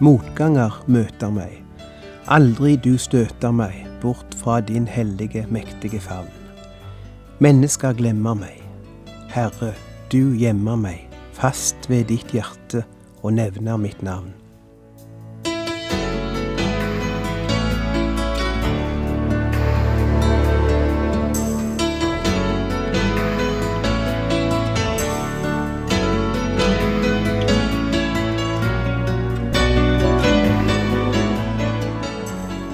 motganger møter meg. Aldri du støter meg bort fra din hellige, mektige favn. Mennesker glemmer meg. Herre, du gjemmer meg fast ved ditt hjerte og nevner mitt navn.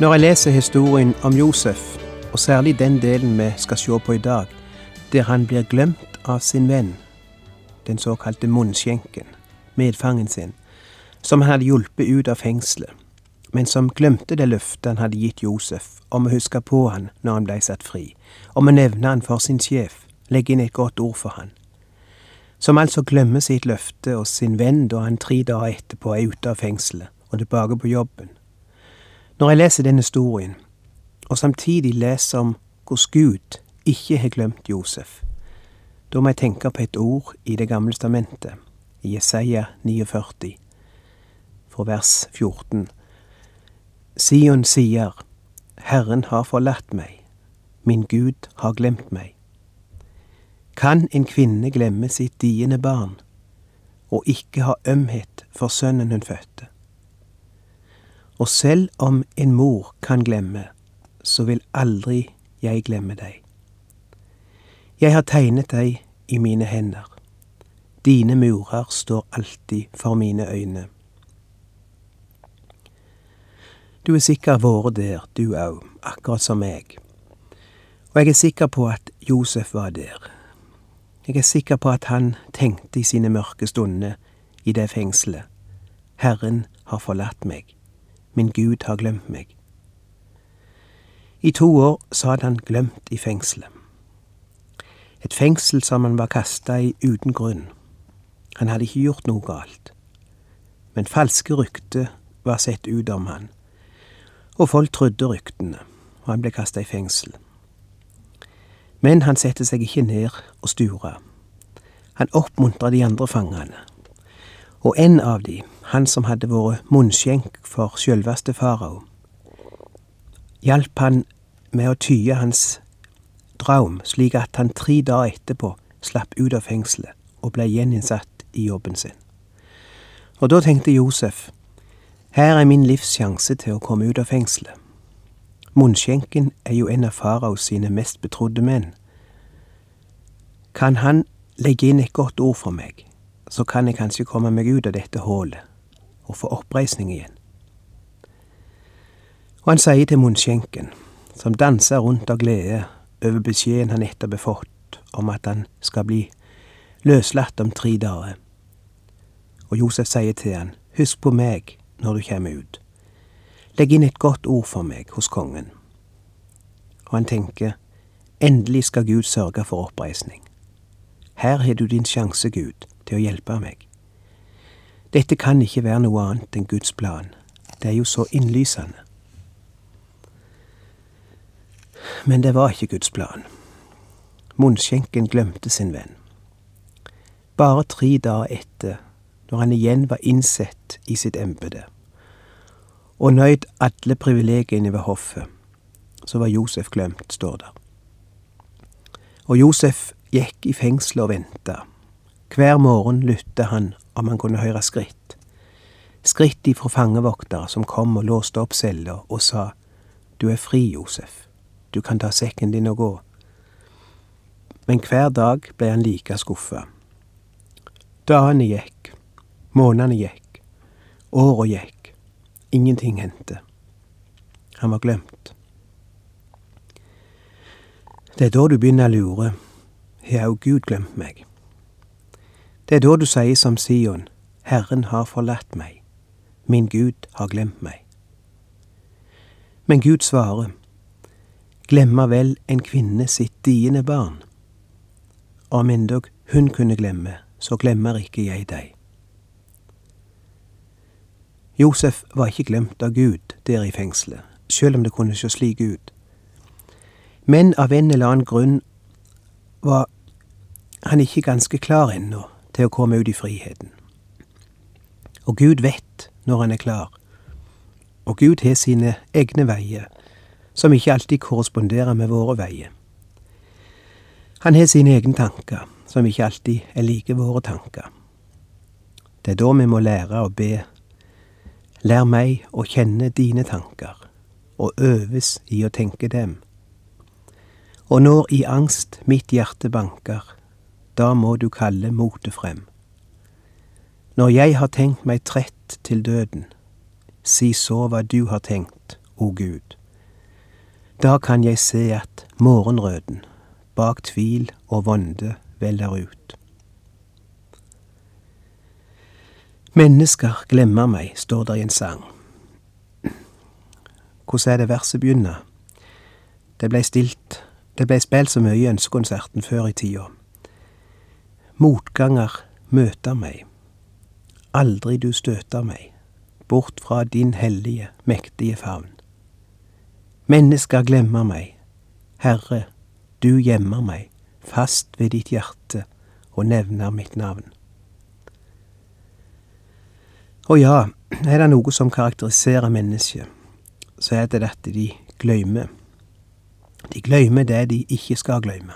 Når jeg leser historien om Josef, og særlig den delen vi skal se på i dag, der han blir glemt av sin venn, den såkalte munnskjenken, medfangen sin, som han hadde hjulpet ut av fengselet, men som glemte det løftet han hadde gitt Josef om å huske på han når han blei satt fri, om å nevne han for sin sjef, legge inn et godt ord for han. Som altså glemmer sitt løfte og sin venn da han tre dager etterpå er ute av fengselet og tilbake på jobben. Når jeg leser denne historien, og samtidig leser om hvordan Gud ikke har glemt Josef, da må jeg tenke på et ord i Det gamle stamentet, i Jesaja 49, fra vers 14. Sion sier, Herren har forlatt meg, min Gud har glemt meg. Kan en kvinne glemme sitt diende barn, og ikke ha ømhet for sønnen hun fødte? Og selv om en mor kan glemme, så vil aldri jeg glemme deg. Jeg har tegnet deg i mine hender. Dine murer står alltid for mine øyne. Du er sikkert vært der, du òg, akkurat som meg. Og jeg er sikker på at Josef var der. Jeg er sikker på at han tenkte i sine mørke stunder i det fengselet. Herren har forlatt meg min Gud har glemt meg. I to år satt han glemt i fengselet. Et fengsel som han var kasta i uten grunn. Han hadde ikke gjort noe galt. Men falske rykter var sett ut om han, og folk trodde ryktene, og han ble kasta i fengsel. Men han satte seg ikke ned og stura. Han oppmuntra de andre fangene, og en av de, han som hadde vært munnskjenk for sjølveste farao, hjalp han med å tye hans draum slik at han tre dager etterpå slapp ut av fengselet og ble gjeninnsatt i jobben sin. Og da tenkte Josef, her er min livs sjanse til å komme ut av fengselet. Munnskjenken er jo en av faraos sine mest betrodde menn. Kan han legge inn et godt ord for meg, så kan jeg kanskje komme meg ut av dette hullet og få oppreisning igjen. Og han sier til munnskjenken, som danser rundt av glede over beskjeden han nettopp har fått om at han skal bli løslatt om tre dager. Og Josef sier til han, husk på meg når du kommer ut. Legg inn et godt ord for meg hos kongen. Og han tenker, endelig skal Gud sørge for oppreisning. Her har du din sjanse, Gud, til å hjelpe meg. Dette kan ikke være noe annet enn Guds plan. Det er jo så innlysende. Men det var ikke Guds plan. Munnskjenken glemte sin venn. Bare tre dager etter, når han igjen var innsett i sitt embete, og nøyd alle privilegiene ved hoffet, så var Josef glemt, står der. Og Josef gikk i fengselet og venta hver morgen lytte han om han kunne høre skritt. Skritt ifra fangevoktere som kom og låste opp cella og sa Du er fri, Josef. Du kan ta sekken din og gå. Men hver dag ble han like skuffa. Dagene gikk, månedene gikk, åra gikk. Ingenting hendte. Han var glemt. Det er da du begynner å lure. Har òg Gud glemt meg? Det er da du sier som Sion, Herren har forlatt meg, min Gud har glemt meg. Men Gud svarer, Glemmer vel en kvinne sitt diende barn? Om endog hun kunne glemme, så glemmer ikke jeg deg. Josef var ikke glemt av Gud der i fengselet, sjøl om det kunne se slik ut. Men av en eller annen grunn var han ikke ganske klar ennå til å komme ut i friheten. Og Gud vet når han er klar, og Gud har sine egne veier, som ikke alltid korresponderer med våre veier. Han har sine egne tanker, som ikke alltid er like våre tanker. Det er da vi må lære å be Lær meg å kjenne dine tanker, og øves i å tenke dem. Og når i angst mitt hjerte banker, da må du kalle motet frem. Når jeg har tenkt meg trett til døden, si så hva du har tenkt, o Gud. Da kan jeg se at morgenrøden bak tvil og vonde veller ut. Mennesker glemmer meg, står der i en sang. Hvordan er det verset begynner? Det blei stilt, det blei spilt så mye i Ønskekonserten før i tida. Motganger møter meg, aldri du støter meg, bort fra din hellige, mektige favn. Mennesker glemmer meg, Herre, du gjemmer meg, fast ved ditt hjerte og nevner mitt navn. Og ja, er det noe som karakteriserer mennesket, så er det dette de glemmer. De glemmer det de ikke skal glemme.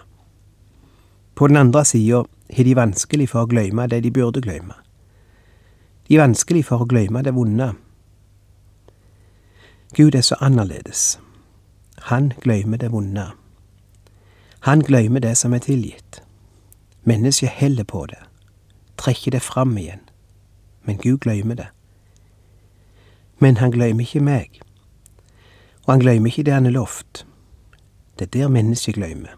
På den andre sida har de vanskelig for å glemme det de burde glemme. De er vanskelig for å glemme det vonde. Gud er så annerledes. Han glemmer det vonde. Han glemmer det som er tilgitt. Mennesket heller på det, trekker det fram igjen men Gud glemmer det. Men han glemmer ikke meg, og han glemmer ikke det han har lovt. Det er der mennesket glemmer.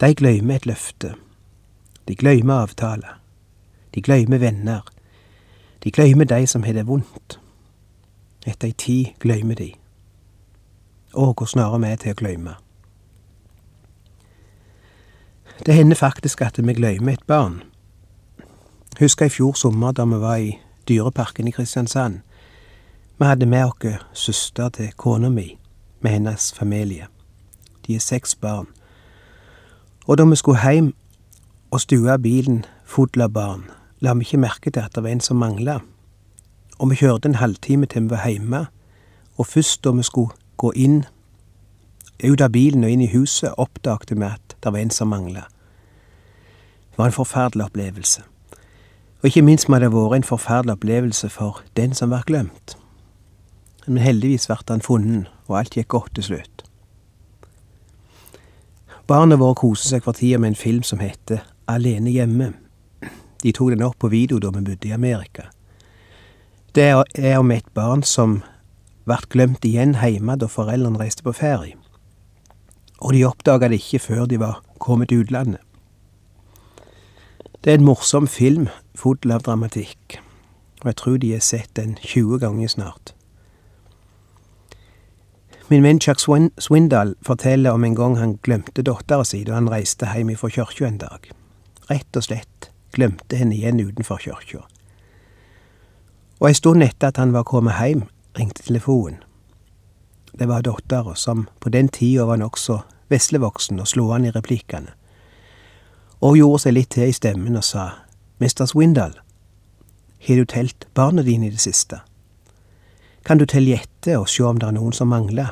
De glemmer et løfte, de glemmer avtaler, de glemmer venner, de glemmer de som har det vondt. Etter ei tid glemmer de. Og hvor snare vi er til å glemme. Det hender faktisk at vi glemmer et barn Husker i fjor sommer da vi var i Dyreparken i Kristiansand. Vi hadde med oss søster til kona mi, med hennes familie. De er seks barn. Og da vi skulle hjem og stua bilen barn, la vi ikke merke til at det var en som mangla. Og vi kjørte en halvtime til vi var hjemme, og først da vi skulle gå inn, ut av bilen og inn i huset, oppdaget vi at det var en som mangla. Det var en forferdelig opplevelse. Og ikke minst må det ha vært en forferdelig opplevelse for den som var glemt. Men heldigvis ble han funnet, og alt gikk godt til slutt. Barnet våre koser seg for tida med en film som heter Alene hjemme. De tok den opp på video da vi bodde i Amerika. Det er om et barn som ble glemt igjen hjemme da foreldrene reiste på ferie. Og de oppdaga det ikke før de var kommet til utlandet. Det er en morsom film full av dramatikk, og jeg tror de har sett den 20 ganger snart. Min venn Chuck Swindal forteller om en gang han glemte dattera si da han reiste hjem fra kirka en dag. Rett og slett glemte henne igjen utenfor kirka. Og ei stund etter at han var kommet hjem, ringte telefonen. Det var dattera, som på den tida var nokså veslevoksen og slående i replikkene og gjorde seg litt til i stemmen og sa, Mr. Swindal, har du telt barna dine i det siste? Kan du telle etter og sjå om det er noen som mangler?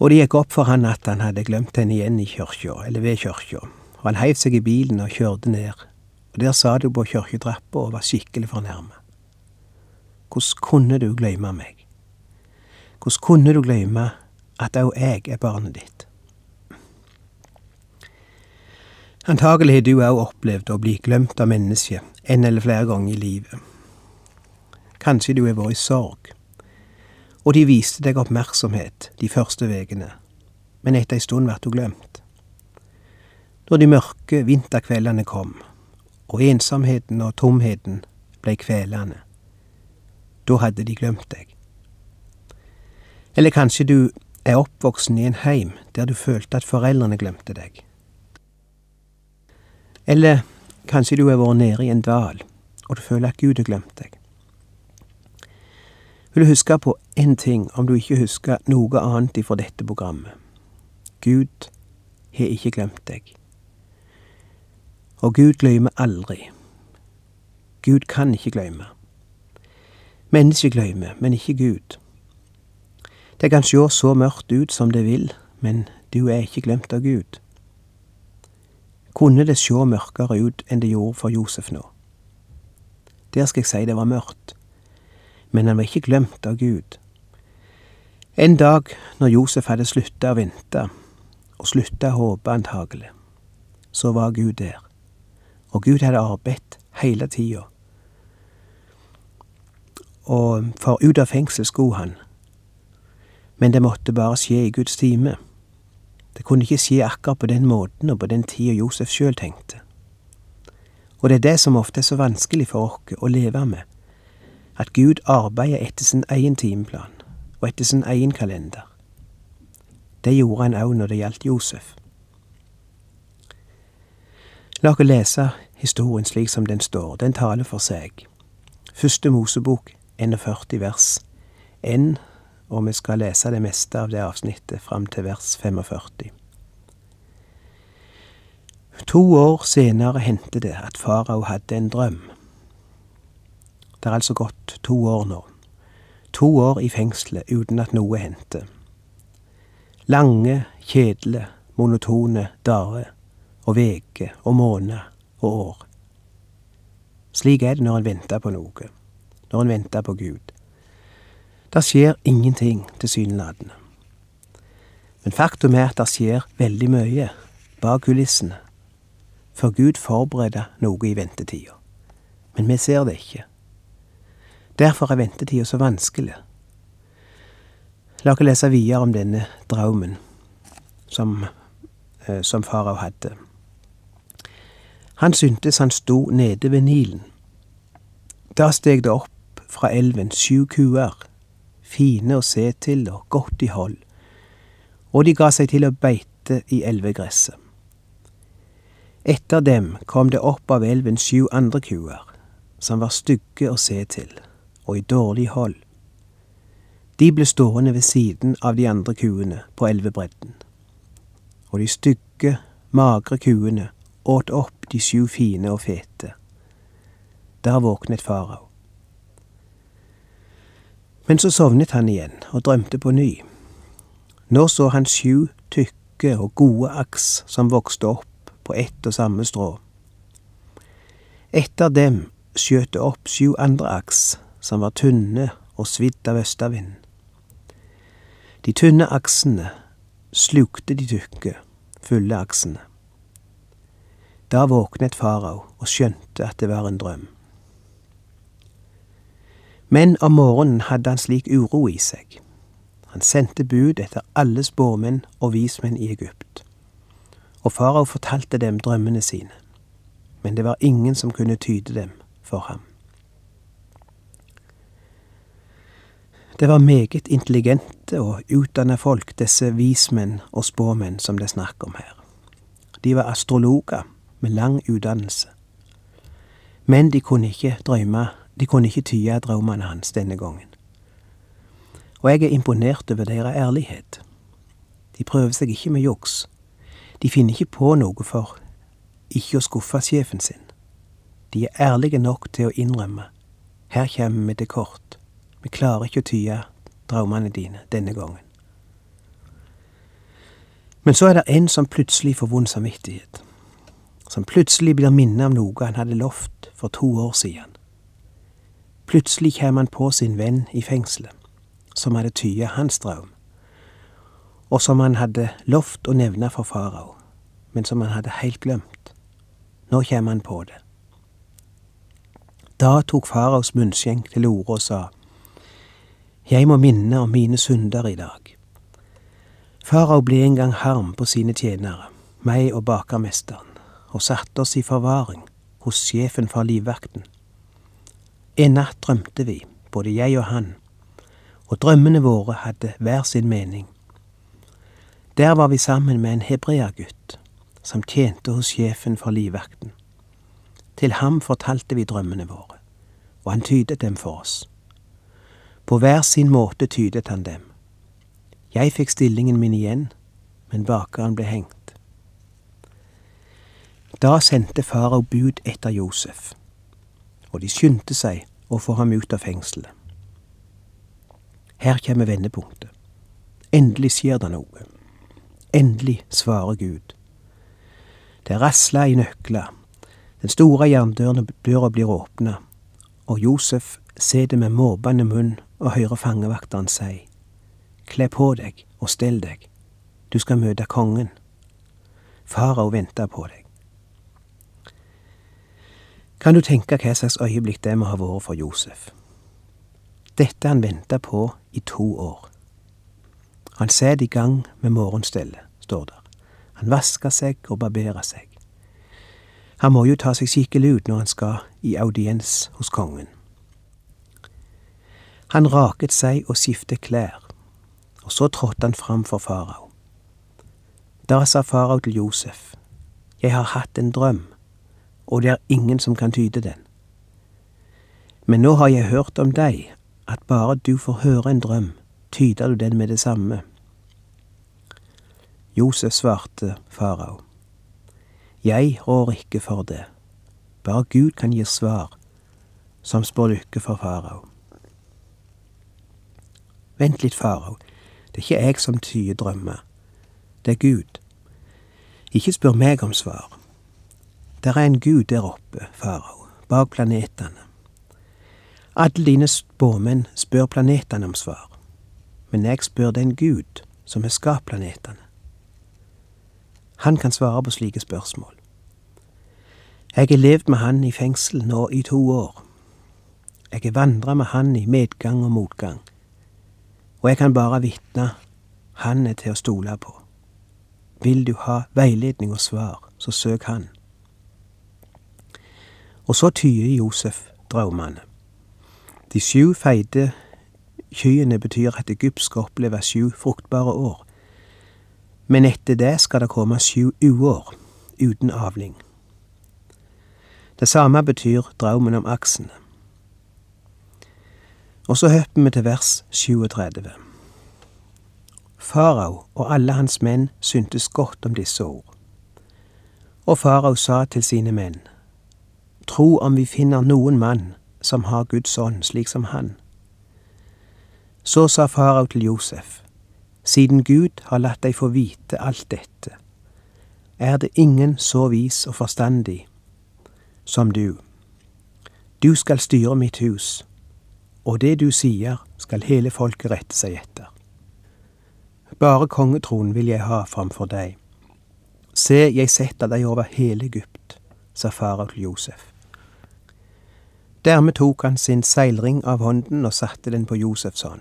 Og det gikk opp for han at han hadde glemt henne igjen i kirka, eller ved kyrkja, og han heiv seg i bilen og kjørte ned, og der sa du på kirketrappa og var skikkelig fornærma. Hvordan kunne du glemme meg? Hvordan kunne du glemme at òg jeg er barnet ditt? Antagelig har du òg opplevd å bli glemt av mennesket en eller flere ganger i livet. Kanskje du har vært i sorg, og de viste deg oppmerksomhet de første ukene, men etter ei stund ble du glemt. Når de mørke vinterkveldene kom, og ensomheten og tomheten blei kvelende. Da hadde de glemt deg. Eller kanskje du er oppvoksen i en heim der du følte at foreldrene glemte deg. Eller kanskje du har vært nede i en dal, og du føler at Gud har glemt deg. Vil du huske på én ting om du ikke husker noe annet ifra dette programmet? Gud har ikke glemt deg. Og Gud glemmer aldri. Gud kan ikke glemme. Mennesket glemmer, men ikke Gud. Det kan sjå så mørkt ut som det vil, men du er ikke glemt av Gud. Kunne det sjå mørkere ut enn det gjorde for Josef nå? Der skal jeg si det var mørkt, men han var ikke glemt av Gud. En dag når Josef hadde slutta å vente, og slutta å håpe antagelig, så var Gud der, og Gud hadde arbeidt hele tida. Og for ut av fengsel skulle han, men det måtte bare skje i Guds time. Det kunne ikke skje akkurat på den måten og på den tida Josef sjøl tenkte. Og det er det som ofte er så vanskelig for oss å leve med, at Gud arbeider etter sin egen timeplan og etter sin egen kalender. Det gjorde han òg når det gjaldt Josef. La oss lese historien slik som den står, den taler for seg. Første Mosebok 41 vers 1 og vi skal lese det meste av det avsnittet fram til vers 45. To år senere hendte det at farao hadde en drøm. Det er altså gått to år nå. To år i fengselet uten at noe hendte. Lange, kjedelige, monotone dager og veke og måned og år. Slik er det når en venter på noe, når en venter på Gud. Det skjer ingenting, tilsynelatende. Men faktum er at det skjer veldig mye bak kulissene, for Gud forbereder noe i ventetida. Men vi ser det ikke. Derfor er ventetida så vanskelig. La oss lese videre om denne drømmen som, eh, som farao hadde. Han syntes han sto nede ved Nilen. Da steg det opp fra elven sju kuer fine å se til og godt i hold, og de ga seg til å beite i elvegresset. Etter dem kom det opp av elven sju andre kuer, som var stygge å se til, og i dårlig hold. De ble stående ved siden av de andre kuene på elvebredden, og de stygge, magre kuene åt opp de sju fine og fete. Der våknet farao. Men så sovnet han igjen og drømte på ny. Nå så han sju tykke og gode aks som vokste opp på ett og samme strå. Etter dem skjøt det opp sju andre aks som var tynne og svidd av østavind. De tynne aksene slukte de tykke, fulle aksene. Da våknet farao og skjønte at det var en drøm. Men om morgenen hadde han slik uro i seg. Han sendte bud etter alle spåmenn og vismenn i Egypt. Og farao fortalte dem drømmene sine. Men det var ingen som kunne tyde dem for ham. Det var meget intelligente og utdanna folk, disse vismenn og spåmenn som det er snakk om her. De var astrologer med lang utdannelse. Men de kunne ikke drømme de kunne ikke tyde drømmene hans denne gangen. Og jeg er imponert over deres ærlighet. De prøver seg ikke med juks. De finner ikke på noe for ikke å skuffe sjefen sin. De er ærlige nok til å innrømme her kommer vi til kort, vi klarer ikke å tyde drømmene dine denne gangen. Men så er det en som plutselig får vond samvittighet, som plutselig blir minnet om noe han hadde lovt for to år siden. Plutselig kjem han på sin venn i fengselet, som hadde tyet hans drøm, og som han hadde lovt å nevne for farao, men som han hadde heilt glemt. Nå kjem han på det. Da tok faraos munnskjenk til orde og sa, Jeg må minne om mine synder i dag. Farao ble en gang harm på sine tjenere, meg og bakermesteren, og satte oss i forvaring, hos sjefen for livvakten. En natt drømte vi, både jeg og han, og drømmene våre hadde hver sin mening. Der var vi sammen med en hebreagutt som tjente hos sjefen for livvakten. Til ham fortalte vi drømmene våre, og han tydet dem for oss. På hver sin måte tydet han dem. Jeg fikk stillingen min igjen, men bakeren ble hengt. Da sendte farao bud etter Josef, og de skyndte seg å få ham ut av fengselet. Her kommer vendepunktet. Endelig skjer det noe. Endelig svarer Gud. Det rasler i nøkler. Den store jerndøra blir åpna, og Josef sitter med måpende munn og hører fangevakteren si, Kle på deg og stell deg, du skal møte kongen. Farao venter på deg. Kan du tenke hva slags øyeblikk det må ha vært for Josef? Dette han venta på i to år. Han satt i gang med morgenstellet, står der. Han vasker seg og barberer seg. Han må jo ta seg skikkelig ut når han skal i audiens hos kongen. Han raket seg og skiftet klær, og så trådte han fram for farao. Da sa farao til Josef, Jeg har hatt en drøm, og det er ingen som kan tyde den. Men nå har jeg hørt om deg, at bare du får høre en drøm, tyder du den med det samme. Josef svarte farao. Jeg rår ikke for det, bare Gud kan gi svar som spår lykke for farao. Vent litt, farao, det er ikke jeg som tyder drømmer, det er Gud. Ikke spør meg om svar. Der er en Gud der oppe, farao, bak planetene. Alle dine spåmenn spør planetene om svar, men jeg spør den Gud som har skapt planetene. Han kan svare på slike spørsmål. Jeg har levd med han i fengsel nå i to år. Jeg har vandra med han i medgang og motgang, og jeg kan bare vitne han er til å stole på. Vil du ha veiledning og svar, så søk han. Og så tyder Josef drømmene. De sju feite kyene betyr at Egypt skal oppleve sju fruktbare år. Men etter det skal det komme sju uår uten avling. Det samme betyr drømmen om aksene. Og så hopper vi til vers 37. Farao og alle hans menn syntes godt om disse ord. Og farao sa til sine menn, Tro om vi finner noen mann som har Guds ånd slik som han. Så sa farao til Josef, siden Gud har latt deg få vite alt dette, er det ingen så vis og forstandig som du. Du skal styre mitt hus, og det du sier skal hele folket rette seg etter. Bare kongetronen vil jeg ha framfor deg. Se, jeg setter deg over hele Egypt, sa farao til Josef. Dermed tok han sin seilring av hånden og satte den på Josefs hånd.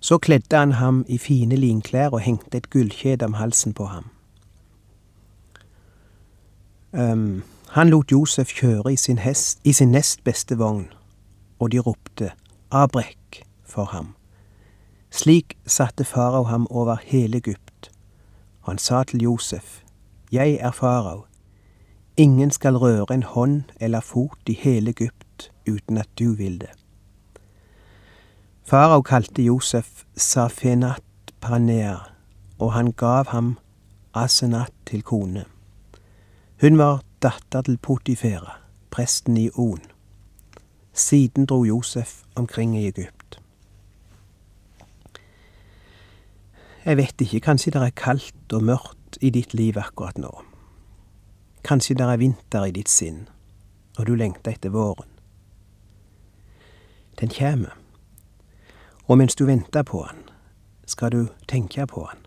Så kledde han ham i fine linklær og hengte et gullkjede om halsen på ham. Um, han lot Josef kjøre i sin, hest, i sin nest beste vogn, og de ropte Abrek for ham. Slik satte farao ham over hele Egypt, han sa til Josef, Jeg er farao, ingen skal røre en hånd eller fot i hele Egypt uten at du vil det. Farao kalte Josef Safenat Panea, og han gav ham Asenat til kone. Hun var datter til Potifera, presten i On. Siden dro Josef omkring i Egypt. Jeg vet ikke, kanskje det er kaldt og mørkt i ditt liv akkurat nå. Kanskje det er vinter i ditt sinn, og du lengter etter våren. Den kjem, og mens du venter på han, skal du tenke på han.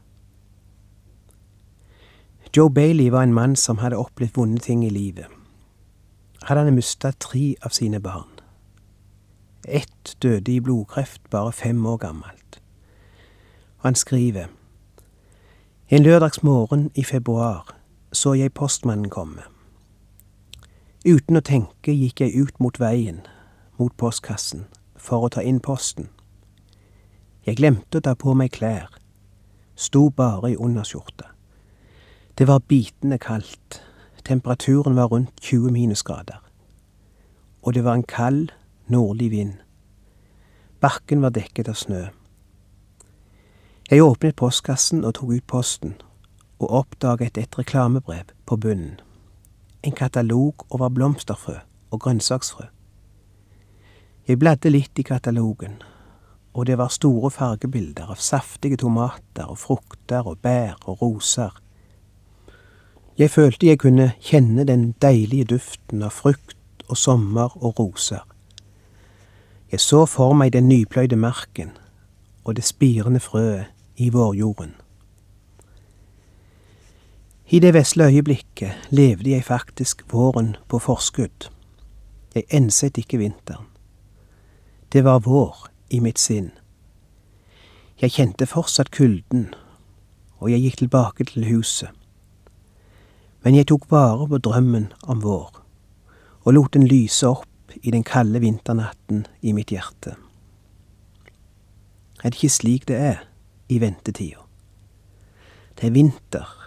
Joe Bailey var en mann som hadde opplevd vonde ting i livet. Hadde Han mista tre av sine barn. Ett døde i blodkreft bare fem år gammelt. Han skriver En lørdagsmorgen i februar så jeg postmannen komme. Uten å tenke gikk jeg ut mot veien, mot postkassen, for å ta inn posten. Jeg glemte å ta på meg klær, sto bare i underskjorta. Det var bitende kaldt, temperaturen var rundt 20 minusgrader. Og det var en kald, nordlig vind. Bakken var dekket av snø. Jeg åpnet postkassen og tok ut posten, og oppdaget et reklamebrev på bunnen. En katalog over blomsterfrø og grønnsaksfrø. Jeg bladde litt i katalogen, og det var store fargebilder av saftige tomater og frukter og bær og roser. Jeg følte jeg kunne kjenne den deilige duften av frukt og sommer og roser. Jeg så for meg den nypløyde marken og det spirende frøet i vårjorden. I det vesle øyeblikket levde jeg faktisk våren på forskudd. Jeg enset ikke vinteren. Det var vår i mitt sinn. Jeg kjente fortsatt kulden, og jeg gikk tilbake til huset. Men jeg tok vare på drømmen om vår, og lot den lyse opp i den kalde vinternatten i mitt hjerte. Er det ikke slik det er i ventetida? Det er vinter,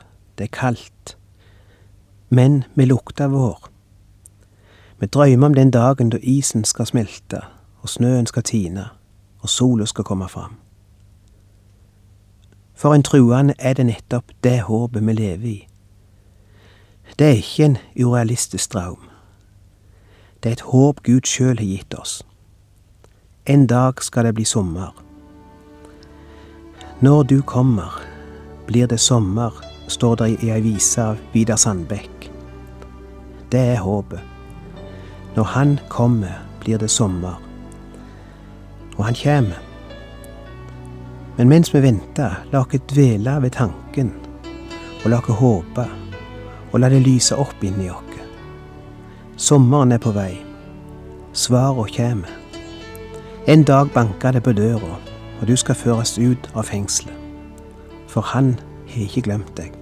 det er kaldt, men vi lukter vår. Vi drømmer om den dagen da isen skal smelte, og snøen skal tine, og sola skal komme fram. For en truende er det nettopp det håpet vi lever i. Det er ikke en urealistisk drøm. Det er et håp Gud sjøl har gitt oss. En dag skal det bli sommer. Når du kommer, blir det sommer, står det i ei vise av Vidar Sandbekk. Det er håpet. Når Han kommer, blir det sommer. Og Han kommer. Men mens vi venter, la oss dvele ved tanken, og la oss håpe, og la det lyse opp inni oss. Sommeren er på vei. Svarene kjem. En dag banker det på døra, og du skal føres ut av fengselet. For han har ikke glemt deg.